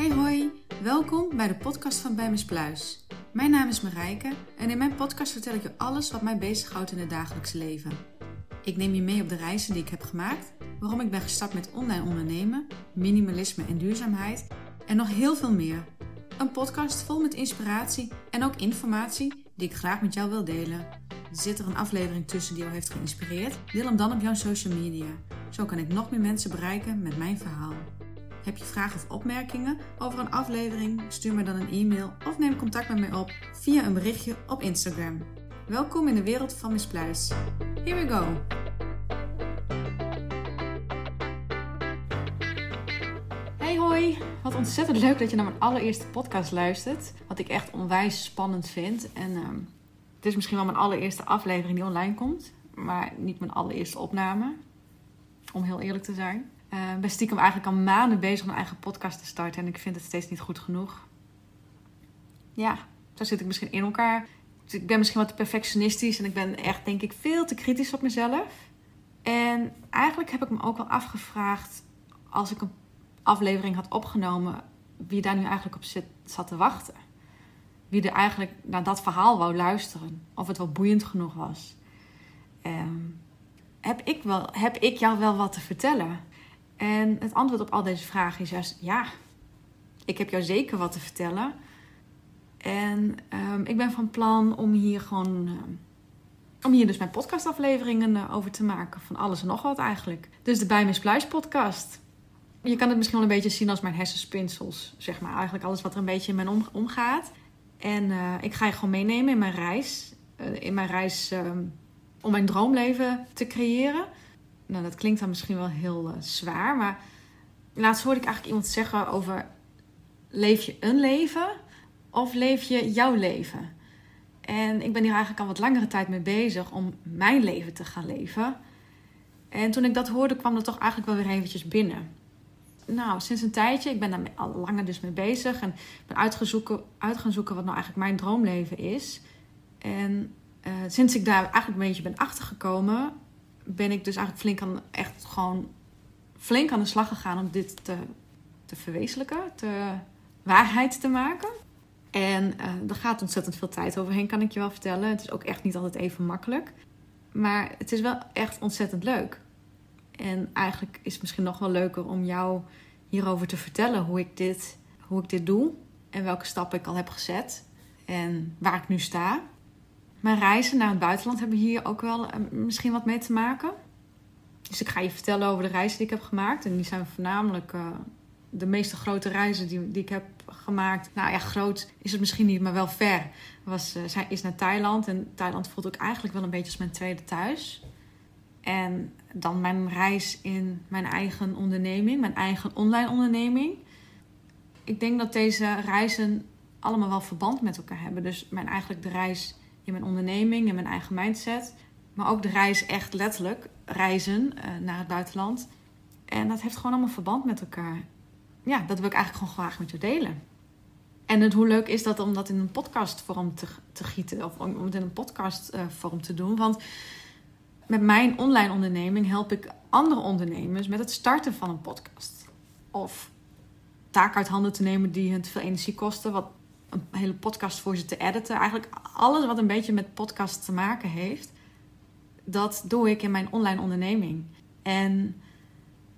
Hey hoi, welkom bij de podcast van Bij Pluis. Mijn naam is Marijke en in mijn podcast vertel ik je alles wat mij bezighoudt in het dagelijkse leven. Ik neem je mee op de reizen die ik heb gemaakt, waarom ik ben gestart met online ondernemen, minimalisme en duurzaamheid en nog heel veel meer. Een podcast vol met inspiratie en ook informatie die ik graag met jou wil delen. Zit er een aflevering tussen die jou heeft geïnspireerd? Deel hem dan op jouw social media. Zo kan ik nog meer mensen bereiken met mijn verhaal. Heb je vragen of opmerkingen over een aflevering? Stuur me dan een e-mail of neem contact met mij op via een berichtje op Instagram. Welkom in de wereld van Miss Pluis. Here we go! Hey hoi! Wat ontzettend leuk dat je naar mijn allereerste podcast luistert. Wat ik echt onwijs spannend vind. En uh, het is misschien wel mijn allereerste aflevering die online komt. Maar niet mijn allereerste opname. Om heel eerlijk te zijn. Uh, ben stiekem eigenlijk al maanden bezig om een eigen podcast te starten. En ik vind het steeds niet goed genoeg. Ja, zo zit ik misschien in elkaar. ik ben misschien wat perfectionistisch. En ik ben echt, denk ik, veel te kritisch op mezelf. En eigenlijk heb ik me ook wel afgevraagd... als ik een aflevering had opgenomen... wie daar nu eigenlijk op zit, zat te wachten. Wie er eigenlijk naar dat verhaal wou luisteren. Of het wel boeiend genoeg was. Um, heb, ik wel, heb ik jou wel wat te vertellen? En het antwoord op al deze vragen is juist ja. Ik heb jou zeker wat te vertellen. En um, ik ben van plan om hier gewoon. Uh, om hier dus mijn podcastafleveringen uh, over te maken. Van alles en nog wat eigenlijk. Dus de Bij Pluis podcast. Je kan het misschien wel een beetje zien als mijn hersenspinsels. Zeg maar eigenlijk alles wat er een beetje in mijn om, omgaat. En uh, ik ga je gewoon meenemen in mijn reis. in mijn reis um, om mijn droomleven te creëren nou, dat klinkt dan misschien wel heel uh, zwaar, maar laatst hoorde ik eigenlijk iemand zeggen over: leef je een leven of leef je jouw leven? En ik ben hier eigenlijk al wat langere tijd mee bezig om mijn leven te gaan leven. En toen ik dat hoorde, kwam dat toch eigenlijk wel weer eventjes binnen. Nou, sinds een tijdje, ik ben daar al langer dus mee bezig en ben uit gaan zoeken wat nou eigenlijk mijn droomleven is. En uh, sinds ik daar eigenlijk een beetje ben achtergekomen, ben ik dus eigenlijk flink aan, echt gewoon flink aan de slag gegaan om dit te, te verwezenlijken, te waarheid te maken. En uh, er gaat ontzettend veel tijd overheen, kan ik je wel vertellen. Het is ook echt niet altijd even makkelijk. Maar het is wel echt ontzettend leuk. En eigenlijk is het misschien nog wel leuker om jou hierover te vertellen hoe ik dit, hoe ik dit doe. En welke stappen ik al heb gezet. En waar ik nu sta. Mijn reizen naar het buitenland hebben hier ook wel eh, misschien wat mee te maken. Dus ik ga je vertellen over de reizen die ik heb gemaakt. En die zijn voornamelijk uh, de meeste grote reizen die, die ik heb gemaakt. Nou ja, groot is het misschien niet, maar wel ver. Was, uh, is naar Thailand. En Thailand voelt ook eigenlijk wel een beetje als mijn tweede thuis. En dan mijn reis in mijn eigen onderneming, mijn eigen online onderneming. Ik denk dat deze reizen allemaal wel verband met elkaar hebben. Dus mijn, eigenlijk de reis in mijn onderneming, in mijn eigen mindset. Maar ook de reis echt letterlijk, reizen uh, naar het buitenland. En dat heeft gewoon allemaal verband met elkaar. Ja, dat wil ik eigenlijk gewoon graag met je delen. En het, hoe leuk is dat om dat in een podcastvorm te, te gieten. Of om, het in een podcastvorm uh, te doen. Want met mijn online onderneming help ik andere ondernemers met het starten van een podcast. Of taken uit handen te nemen die hun te veel energie kosten. Wat een hele podcast voor ze te editen. Eigenlijk alles wat een beetje met podcast te maken heeft, dat doe ik in mijn online onderneming. En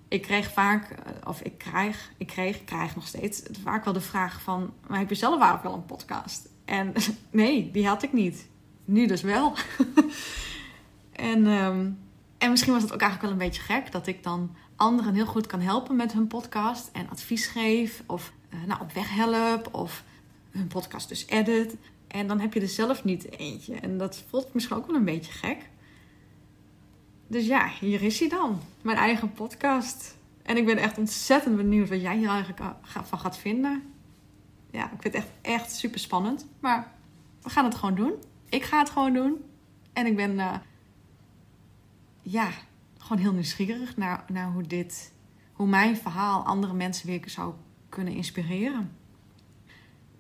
ik kreeg vaak, eh, of ik krijg, ik kreeg, krijg nog steeds vaak wel de vraag van, maar heb je zelf ook wel een podcast? En nee, die had ik niet. Nu dus wel. en, ehm, en misschien was het ook eigenlijk wel een beetje gek dat ik dan anderen heel goed kan helpen met hun podcast en advies geef of uh, nou, op weg help of hun podcast dus edit. En dan heb je er zelf niet eentje. En dat voelt misschien ook wel een beetje gek. Dus ja, hier is hij dan. Mijn eigen podcast. En ik ben echt ontzettend benieuwd wat jij hier eigenlijk van gaat vinden. Ja, ik vind het echt, echt super spannend. Maar we gaan het gewoon doen. Ik ga het gewoon doen. En ik ben uh, ja, gewoon heel nieuwsgierig naar, naar hoe dit, hoe mijn verhaal andere mensen weer zou kunnen inspireren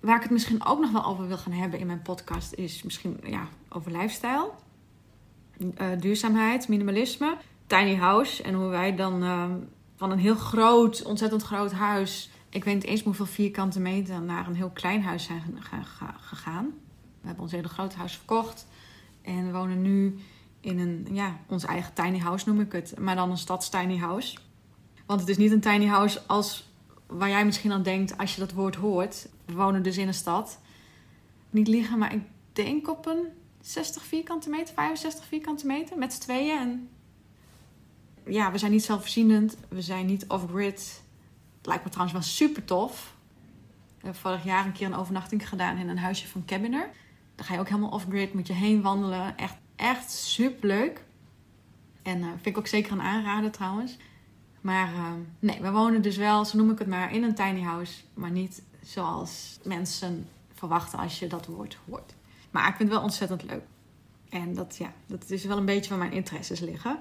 waar ik het misschien ook nog wel over wil gaan hebben in mijn podcast is misschien ja, over lifestyle, uh, duurzaamheid, minimalisme, tiny house en hoe wij dan uh, van een heel groot, ontzettend groot huis Ik weet niet eens hoeveel vierkante meter naar een heel klein huis zijn gegaan. We hebben ons hele grote huis verkocht. En we wonen nu in een, ja, ons eigen tiny house noem ik het. Maar dan een stads tiny house. Want het is niet een tiny house als waar jij misschien aan denkt als je dat woord hoort. We wonen dus in een stad. Niet liegen, maar ik denk op een 60 vierkante meter, 65 vierkante meter met z'n tweeën. En ja, we zijn niet zelfvoorzienend. We zijn niet off-grid. Lijkt me trouwens wel super tof. Vorig jaar een keer een overnachting gedaan in een huisje van Cabiner. Dan ga je ook helemaal off-grid, moet je heen wandelen. Echt, echt super leuk. En uh, vind ik ook zeker een aanrader trouwens. Maar uh, nee, we wonen dus wel, zo noem ik het maar, in een tiny house. Maar niet zoals mensen verwachten als je dat woord hoort. Maar ik vind het wel ontzettend leuk. En dat, ja, dat is wel een beetje waar mijn interesses liggen.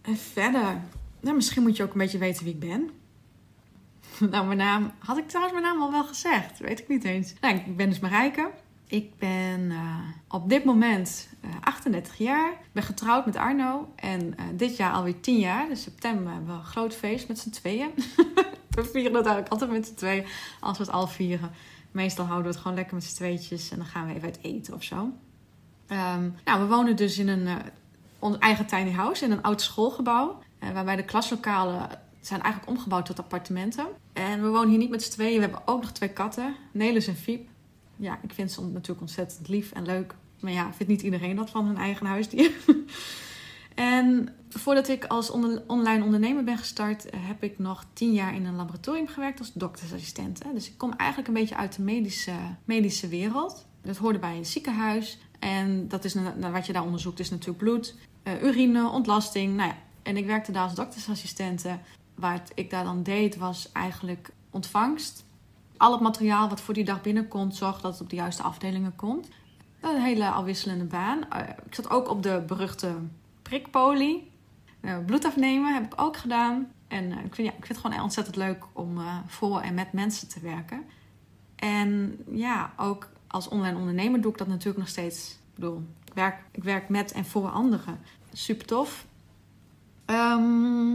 En verder, nou, misschien moet je ook een beetje weten wie ik ben. Nou, mijn naam, had ik trouwens mijn naam al wel gezegd? Weet ik niet eens. Nou, ik ben dus Marijke. Ik ben uh, op dit moment uh, eh, 38 jaar. Ik ben getrouwd met Arno. En uh, dit jaar alweer 10 jaar. Dus september hebben we een groot feest met z'n tweeën. we vieren dat eigenlijk altijd met z'n tweeën. Als we het al vieren. Meestal houden we het gewoon lekker met z'n tweetjes. En dan gaan we even uit eten of zo. Um, nou, we wonen dus in een ons eigen tiny house. In een oud schoolgebouw. waarbij de klaslokalen zijn eigenlijk omgebouwd tot appartementen. En we wonen hier niet met z'n tweeën. We hebben ook nog twee katten. Nelis en Fiep ja, ik vind ze natuurlijk ontzettend lief en leuk. Maar ja, vindt niet iedereen dat van hun eigen huisdier. en voordat ik als online ondernemer ben gestart, eh, heb ik nog tien jaar in een laboratorium gewerkt als doktersassistent. Dus ik kom eigenlijk een beetje uit de medische, medische wereld. Dat hoorde bij een ziekenhuis. En dat is, wat je daar onderzoekt is natuurlijk bloed, uh, urine, ontlasting. Nou ja, en ik werkte daar als doktersassistente. Wat ik daar dan deed was eigenlijk ontvangst al het materiaal wat voor die dag binnenkomt, zorg dat het op de juiste afdelingen komt. Een hele afwisselende baan. Eh, ik zat ook op de beruchte prikpolie. Uh, bloed afnemen heb ik ook gedaan. En eh, ik, vind, ja, ik vind het gewoon ontzettend leuk om voor en met mensen te werken. En ja, ook als online ondernemer doe ik dat natuurlijk nog steeds. Ik bedoel, ik werk, ik werk met en voor anderen. Super tof. Ehm,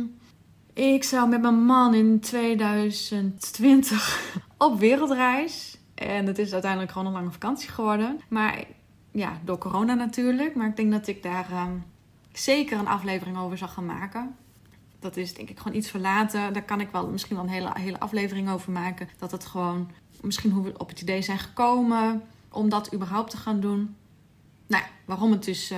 ik zou met mijn man in 2020 op wereldreis. En het is uiteindelijk gewoon een lange vakantie geworden. Maar ja, door corona natuurlijk. Maar ik denk dat ik daar ehm, zeker een aflevering over zal gaan maken. Dat is denk ik gewoon iets verlaten. Daar kan ik wel misschien wel een hele, hele aflevering over maken. Dat het gewoon, misschien hoe we op het idee zijn gekomen om dat überhaupt te gaan doen. Nou, waarom het is uh,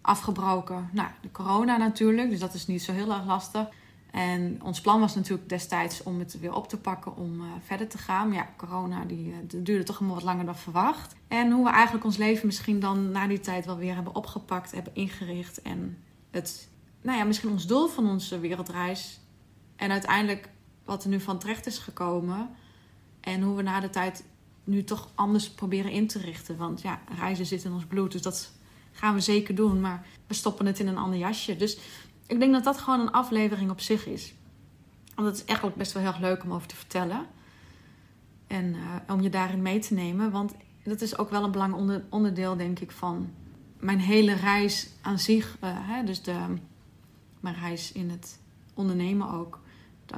afgebroken? Nou, de corona natuurlijk. Dus dat is niet zo heel erg lastig. En ons plan was natuurlijk destijds om het weer op te pakken om uh, verder te gaan. Maar ja, corona die, uh, duurde toch allemaal wat langer dan verwacht. En hoe we eigenlijk ons leven misschien dan na die tijd wel weer hebben opgepakt, hebben ingericht. En het, nou ja, misschien ons doel van onze wereldreis. En uiteindelijk wat er nu van terecht is gekomen. En hoe we na de tijd nu toch anders proberen in te richten. Want ja, reizen zit in ons bloed, dus dat gaan we zeker doen. Maar we stoppen het in een ander jasje. Dus ik denk dat dat gewoon een aflevering op zich is. Want het is eigenlijk best wel heel erg leuk om over te vertellen. En uh, om je daarin mee te nemen. Want dat is ook wel een belangrijk onderdeel, denk ik, van mijn hele reis aan zich. Uh, hè, dus de, mijn reis in het ondernemen ook.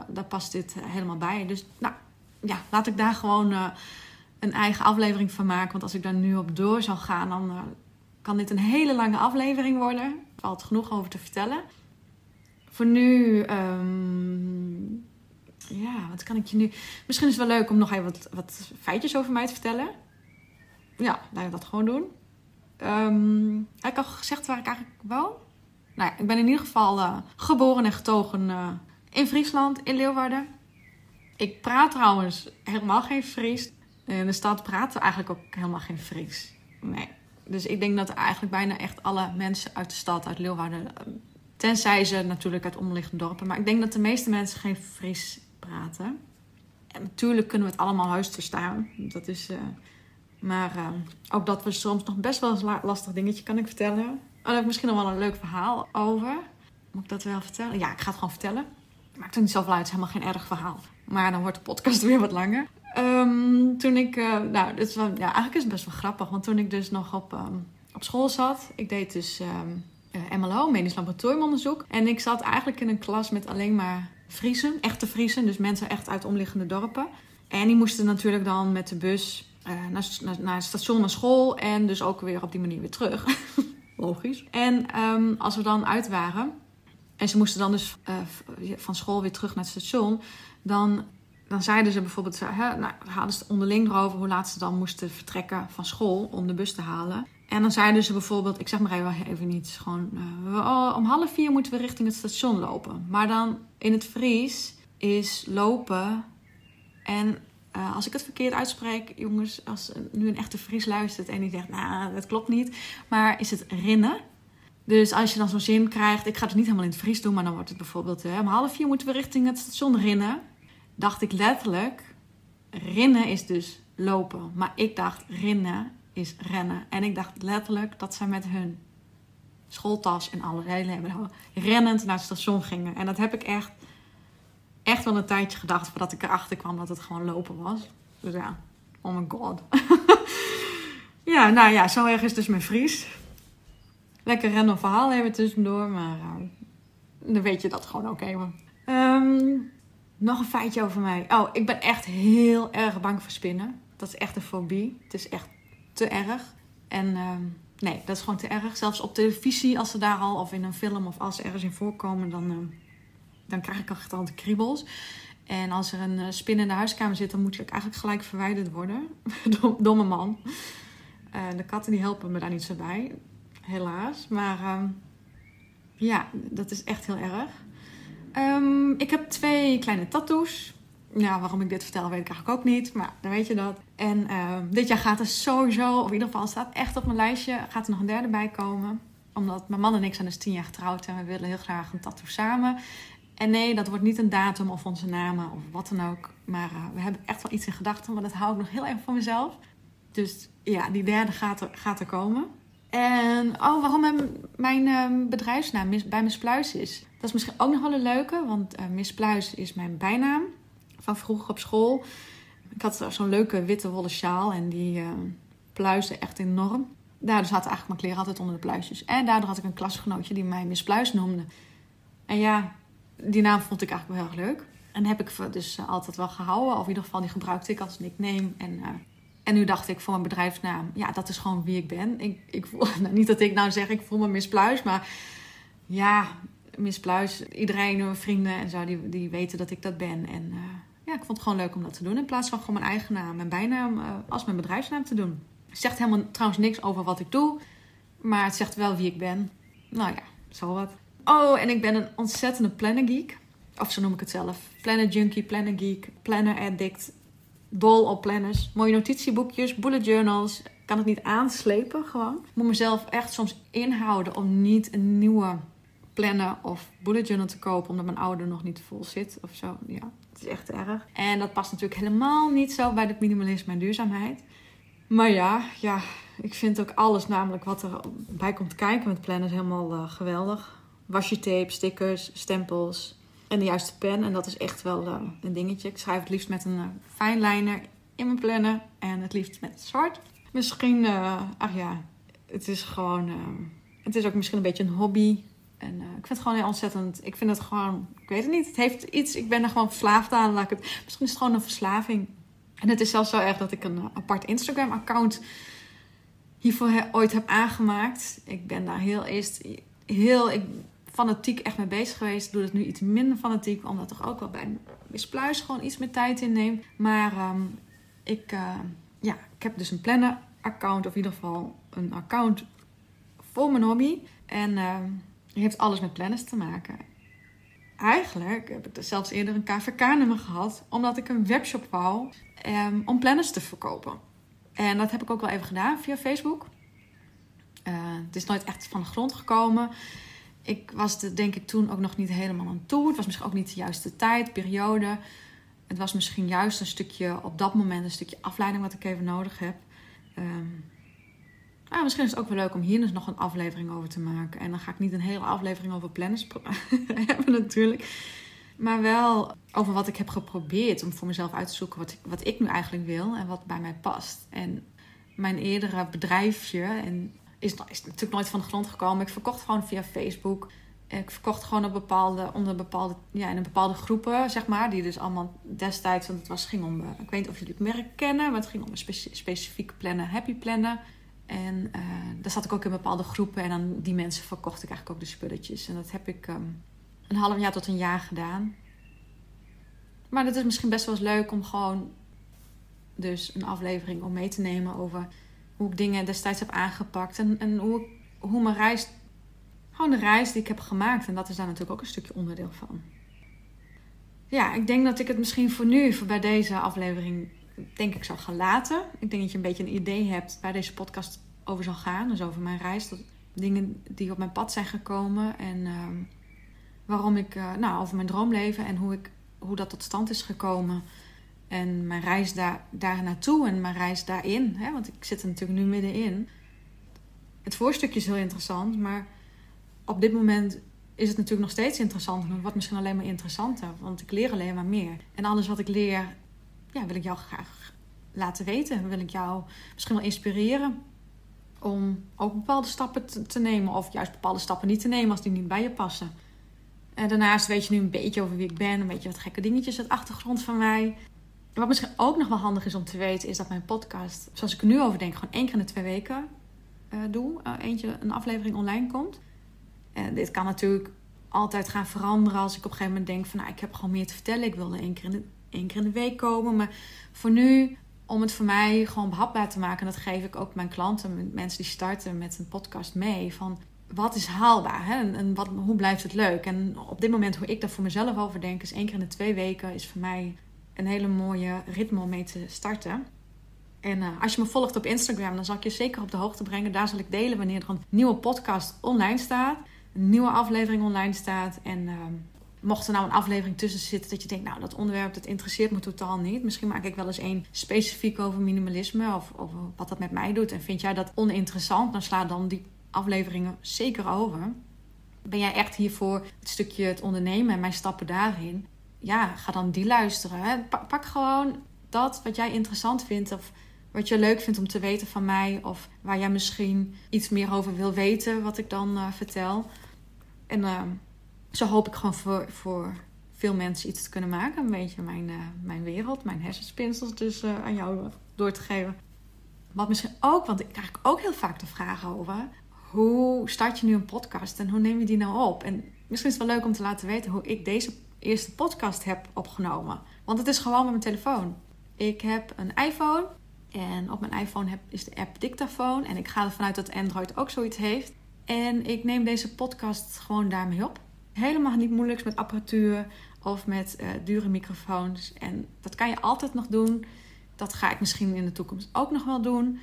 Daar, past dit helemaal bij. Dus nou, ja, laat ik daar gewoon een eigen aflevering van maken. Want als ik daar nu op door zou gaan, dan kan dit een hele lange aflevering worden. Er valt genoeg over te vertellen. Voor nu, um, ja, wat kan ik je nu... Misschien is het wel leuk om nog even wat, wat feitjes over mij te vertellen. Ja, laten we dat gewoon doen. Um, heb ik al gezegd waar ik eigenlijk woon? Nou ja, ik ben in ieder geval uh, geboren en getogen uh, in Friesland, in Leeuwarden. Ik praat trouwens helemaal geen Fries. In de stad praten we eigenlijk ook helemaal geen Fries. Nee. Dus ik denk dat eigenlijk bijna echt alle mensen uit de stad, uit Leeuwarden, Tenzij ze natuurlijk uit omliggende dorpen. Maar ik denk dat de meeste mensen geen Fries praten. En natuurlijk kunnen we het allemaal huis verstaan. Dat is, uh, maar uh, ook dat was soms nog best wel een lastig dingetje, kan ik vertellen. Oh, daar heb ik misschien nog wel een leuk verhaal over. Moet ik dat wel vertellen? Ja, ik ga het gewoon vertellen. Maakt er niet zoveel uit, het is helemaal geen erg verhaal. Maar dan wordt de podcast weer wat langer. Um, toen ik, uh, nou, dit is wel, ja, eigenlijk is het best wel grappig. Want toen ik dus nog op, um, op school zat, ik deed dus uh, MLO, medisch laboratoriumonderzoek. En ik zat eigenlijk in een klas met alleen maar Friesen, echte Friesen, dus mensen echt uit omliggende dorpen. En die moesten natuurlijk dan met de bus uh, naar, naar, naar, het station, naar school en dus ook weer op die manier weer terug. Logisch. En ehm, als we dan uit waren en ze moesten dan dus uh, van school weer terug naar het station, dan, dan zeiden ze bijvoorbeeld, hè, nou, hadden ze onderling erover hoe laat ze dan moesten vertrekken van school om de bus te halen. En dan zeiden ze bijvoorbeeld, ik zeg maar even, niet, gewoon uh, oh, om half vier moeten we richting het station lopen. Maar dan in het Fries is lopen en uh, als ik het verkeerd uitspreek, jongens, als nu een echte Fries luistert en die zegt, nou, dat klopt niet, maar is het rinnen. Dus als je dan zo'n zin krijgt, ik ga het niet helemaal in het Fries doen, maar dan wordt het bijvoorbeeld, hè, om half vier moeten we richting het station rinnen. Dacht ik letterlijk, rinnen is dus lopen. Maar ik dacht, rinnen is rennen. En ik dacht letterlijk dat zij met hun schooltas en alles hele rennend naar het station gingen. En dat heb ik echt, echt wel een tijdje gedacht voordat ik erachter kwam dat het gewoon lopen was. Dus ja, oh my god. ja, nou ja, zo erg is dus mijn Fries. Lekker random verhaal even tussendoor, maar uh, dan weet je dat gewoon ook even. Um, nog een feitje over mij. Oh, ik ben echt heel erg bang voor spinnen. Dat is echt een fobie. Het is echt te erg. En uh, nee, dat is gewoon te erg. Zelfs op televisie, als ze daar al, of in een film, of als ze ergens in voorkomen, dan, uh, dan krijg ik echt al de kriebels. En als er een spin in de huiskamer zit, dan moet ik eigenlijk gelijk verwijderd worden. Domme man. de katten die helpen me daar niet zo bij helaas. Maar ehm, ja, dat is echt heel erg. Ik heb twee kleine tattoos. Ja, waarom ik dit vertel weet ik eigenlijk ook niet. Maar dan weet je dat. En uh, dit jaar gaat er sowieso, of in ieder geval staat echt op mijn lijstje, gaat er nog een derde bij komen. Omdat mijn man en ik zijn dus tien jaar getrouwd en we willen heel graag een tattoo samen. En nee, dat wordt niet een datum of onze namen of wat dan ook. Maar uh, we hebben echt wel iets in gedachten, maar dat hou ik nog heel even voor mezelf. Dus ja, die derde gaat er, gaat er komen. En oh, waarom mijn uh, bedrijfsnaam bij Miss Pluis is. Dat is misschien ook nog wel een leuke, want uh, Miss Pluis is mijn bijnaam van vroeger op school. Ik had zo'n leuke witte wollen sjaal en die uh, pluisde echt enorm. Daardoor zaten eigenlijk mijn kleren altijd onder de pluisjes. En daardoor had ik een klasgenootje die mij Miss Pluis noemde. En ja, die naam vond ik eigenlijk wel heel leuk. En heb ik dus eh, altijd wel gehouden. Of in ieder geval, die gebruikte ik als nickname. En eh, en nu dacht ik voor mijn bedrijfsnaam, ja, dat is gewoon wie ik ben. Ik, ik voel, nou, niet dat ik nou zeg, ik voel me mispluis, maar ja, mispluis. Iedereen, mijn vrienden en zo, die, die weten dat ik dat ben. En ja, ik vond het gewoon leuk om dat te doen. In plaats van gewoon mijn eigen naam en bijnaam uh, als mijn bedrijfsnaam te doen. Het zegt helemaal trouwens niks over wat ik doe, maar het zegt wel wie ik ben. Nou ja, zo wat. Oh, en ik ben een ontzettende planner geek. Of zo noem ik het zelf. Planner junkie, planner geek, planner addict dol op planners. Mooie notitieboekjes, bullet journals. Ik kan het niet aanslepen gewoon. Ik moet mezelf echt soms inhouden om niet een nieuwe planner of bullet journal te kopen. Omdat mijn oude nog niet vol zit of zo. Ja, het is echt erg. En dat past natuurlijk helemaal niet zo bij het minimalisme en duurzaamheid. Maar ja, ja, ik vind ook alles namelijk wat er bij komt kijken met planners helemaal uh, geweldig. Washi tape, stickers, stempels, en de juiste pen. En dat is echt wel uh, een dingetje. Ik schrijf het liefst met een uh, in mijn planner. En het liefst met zwart. Misschien, ach ja, het is gewoon... het is ook misschien een beetje een hobby. En ik vind het gewoon heel ontzettend... Ik vind het gewoon... Ik weet het niet. Het heeft iets... Ik ben er gewoon verslaafd aan. Laat ik het, misschien is het gewoon een verslaving. En het is zelfs zo erg dat ik een apart Instagram-account hiervoor ooit heb aangemaakt. Ik ben daar heel eerst... Heel... Ik, fanatiek echt mee bezig geweest. Doe het nu iets minder fanatiek, omdat er ook wel bij Miss Pluis gewoon iets meer tijd in neemt. Maar um, ik, uh, ja, ik heb dus een planner-account, of in ieder geval een account voor mijn hobby. En uh, heeft alles met planners te maken. Eigenlijk heb ik dus zelfs eerder een KVK-nummer gehad, omdat ik een webshop wou um, om planners te verkopen. En dat heb ik ook wel even gedaan via Facebook. Uh, het is nooit echt van de grond gekomen ik was er denk ik toen ook nog niet helemaal aan toe. Het was misschien ook niet de juiste tijd, periode. Het was misschien juist een stukje, op dat moment, een stukje afleiding wat ik even nodig heb. Um, nou, misschien is het ook wel leuk om hier dus nog een aflevering over te maken. En dan ga ik niet een hele aflevering over planners hebben natuurlijk. Maar wel over wat ik heb geprobeerd om voor mezelf uit te zoeken wat ik, wat ik nu eigenlijk wil en wat bij mij past. En mijn eerdere bedrijfje en is, is natuurlijk nooit van de grond gekomen. Ik verkocht gewoon via Facebook Ik verkocht gewoon op bepaalde, onder bepaalde, ja, in een bepaalde groepen, zeg maar. Die dus allemaal destijds, want het was, ging om, ik weet niet of jullie het merk kennen, maar het ging om een specifiek plannen, happy plannen. En uh, daar zat ik ook in bepaalde groepen en aan die mensen verkocht ik eigenlijk ook de spulletjes. En dat heb ik um, een half jaar tot een jaar gedaan. Maar dat is misschien best wel eens leuk om gewoon dus een aflevering om mee te nemen over hoe ik dingen destijds heb aangepakt. En, en hoe, hoe mijn reis, gewoon de reis die ik heb gemaakt. En dat is daar natuurlijk ook een stukje onderdeel van. Ja, ik denk dat ik het misschien voor nu, voor bij deze aflevering, denk ik zal gaan laten. Ik denk dat je een beetje een idee hebt waar deze podcast over zal gaan. Dus over mijn reis, tot dingen die op mijn pad zijn gekomen. En uh, waarom ik, uh, nou, over mijn droomleven en hoe, ik, hoe dat tot stand is gekomen. En mijn reis daar, daar naartoe en mijn reis daarin. Hè? Want ik zit er natuurlijk nu middenin. Het voorstukje is heel interessant, maar op dit moment is het natuurlijk nog steeds interessant. Maar het wordt misschien alleen maar interessanter, want ik leer alleen maar meer. En alles wat ik leer, ja, wil ik jou graag laten weten. Wil ik jou misschien wel inspireren om ook bepaalde stappen te, nemen. Of juist bepaalde stappen niet te nemen als die niet bij je passen. En daarnaast weet je nu een beetje over wie ik ben. Een beetje wat gekke dingetjes uit de achtergrond van mij. Wat misschien ook nog wel handig is om te weten, is dat mijn podcast, zoals ik er nu over denk, gewoon één keer in de twee weken uh, doe. Uh, eentje, een aflevering online komt. En dit kan natuurlijk altijd gaan veranderen als ik op een gegeven moment denk van nou, ik heb gewoon meer te vertellen. Ik wilde één keer in de, één keer in de week komen. Maar voor nu, om het voor mij gewoon behapbaar te maken, dat geef ik ook mijn klanten, mensen die starten met een podcast mee. Van wat is haalbaar hè? en, wat, hoe blijft het leuk? En op dit moment, hoe ik daar voor mezelf over denk, is één keer in de twee weken is voor mij een hele mooie ritme om mee te starten. En uh, als je me volgt op Instagram, dan zal ik je zeker op de hoogte brengen. Daar zal ik delen wanneer er een nieuwe podcast online staat. Een nieuwe aflevering online staat. En uh, mocht er nou een aflevering tussen zitten dat je denkt, nou dat onderwerp dat interesseert me totaal niet. Misschien maak ik wel eens één specifiek over minimalisme of over wat dat met mij doet. En vind jij dat oninteressant, dan sla dan die afleveringen zeker over. Ben jij echt hier voor het stukje het ondernemen en mijn stappen daarin? ja, ga dan die luisteren. Hè. Pak, gewoon dat wat jij interessant vindt of wat je leuk vindt om te weten van mij. Of waar jij misschien iets meer over wil weten, wat ik dan uh, vertel. En uh, zo hoop ik gewoon voor, voor veel mensen iets te kunnen maken. Een beetje mijn, uh, mijn wereld, mijn hersenspinsels dus aan jou door te geven. Wat misschien ook, want ik krijg ook heel vaak de vraag over... Hoe start je nu een podcast en hoe neem je die nou op? En misschien is het wel leuk om te laten weten hoe ik deze eerste podcast heb opgenomen. Want het is gewoon met mijn telefoon. Ik heb een iPhone. En op mijn iPhone heb, is de app Dictaphone. En ik ga ervan uit dat Android ook zoiets heeft. En ik neem deze podcast gewoon daarmee op. Helemaal niet moeilijks met apparatuur of met uh, dure microfoons. En dat kan je altijd nog doen. Dat ga ik misschien in de toekomst ook nog wel doen.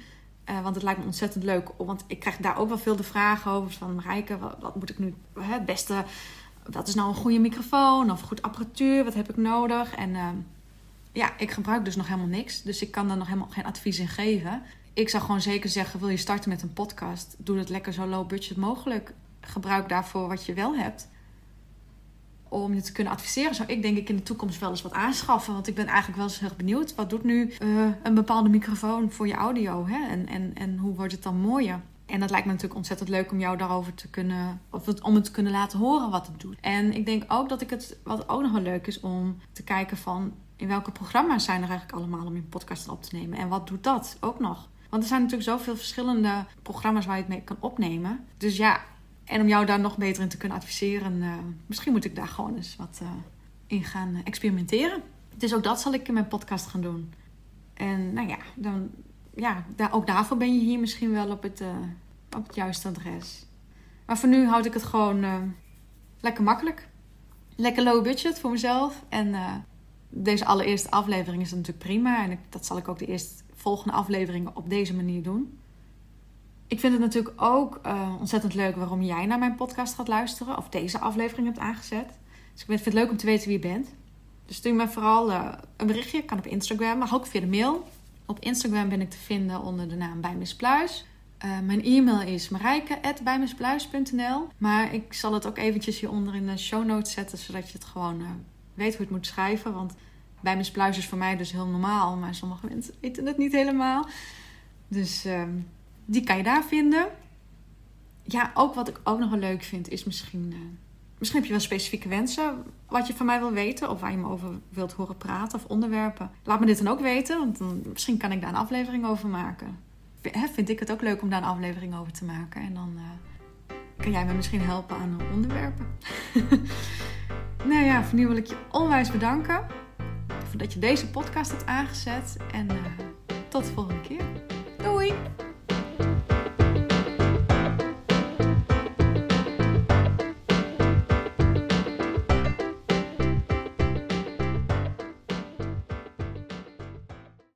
Uh, want het lijkt me ontzettend leuk. Want ik krijg daar ook wel veel de vragen over. Van Marijke, wat, wat moet ik nu beste wat is nou een goede microfoon of goed apparatuur? Wat heb ik nodig? En uh, ja, ik gebruik dus nog helemaal niks. Dus ik kan daar nog helemaal geen advies in geven. Ik zou gewoon zeker zeggen: wil je starten met een podcast? Doe het lekker zo low budget mogelijk. Gebruik daarvoor wat je wel hebt. Om je te kunnen adviseren, zou ik denk ik in de toekomst wel eens wat aanschaffen. Want ik ben eigenlijk wel eens heel benieuwd. Wat doet nu uh, een bepaalde microfoon voor je audio? Hè? En, en, en hoe wordt het dan mooier? En dat lijkt me natuurlijk ontzettend leuk om jou daarover te kunnen, of het, om het te kunnen laten horen wat het doet. En ik denk ook dat ik het, wat ook nog wel leuk is om te kijken van in welke programma's zijn er eigenlijk allemaal om je podcast op te nemen. En wat doet dat ook nog? Want er zijn natuurlijk zoveel verschillende programma's waar je het mee kan opnemen. Dus ja, en om jou daar nog beter in te kunnen adviseren, uh, misschien moet ik daar gewoon eens wat uh, in gaan experimenteren. Dus ook dat zal ik in mijn podcast gaan doen. En nou ja, dan, ja daar, ook daarvoor ben je hier misschien wel op het, uh, op het juiste adres. Maar voor nu houd ik het gewoon lekker makkelijk. Lekker low budget voor mezelf. En deze allereerste aflevering is natuurlijk prima. En dat zal ik ook de eerste volgende afleveringen op deze manier doen. Ik vind het natuurlijk ook uh, ontzettend leuk waarom jij naar mijn podcast gaat luisteren. Of deze aflevering hebt aangezet. Dus ik vind het leuk om te weten wie je bent. Dus stuur me vooral een berichtje. Kan op Instagram, maar ook via de mail. Op Instagram ben ik te vinden onder de naam bij Miss Pluis. Uh, mijn e-mail is marijke.bijmispluis.nl. Maar ik zal het ook eventjes hieronder in de show notes zetten, zodat je het gewoon weet hoe het moet schrijven. Want bijmispluis is voor mij dus heel normaal, maar sommige mensen weten het niet helemaal. Dus uh, die kan je daar vinden. Ja, ook wat ik ook nog wel leuk vind, is misschien misschien heb je wel specifieke wensen wat je van mij wil weten. Of waar je me over wilt horen praten of onderwerpen. Laat me dit dan ook weten. Want dan, misschien kan ik daar een aflevering over maken. Hè, vind ik het ook leuk om daar een aflevering over te maken. En dan uh, kan jij me misschien helpen aan onderwerpen. nou ja, voor nu wil ik je onwijs bedanken. Voor dat je deze podcast hebt aangezet. En uh, tot de volgende keer. Doei!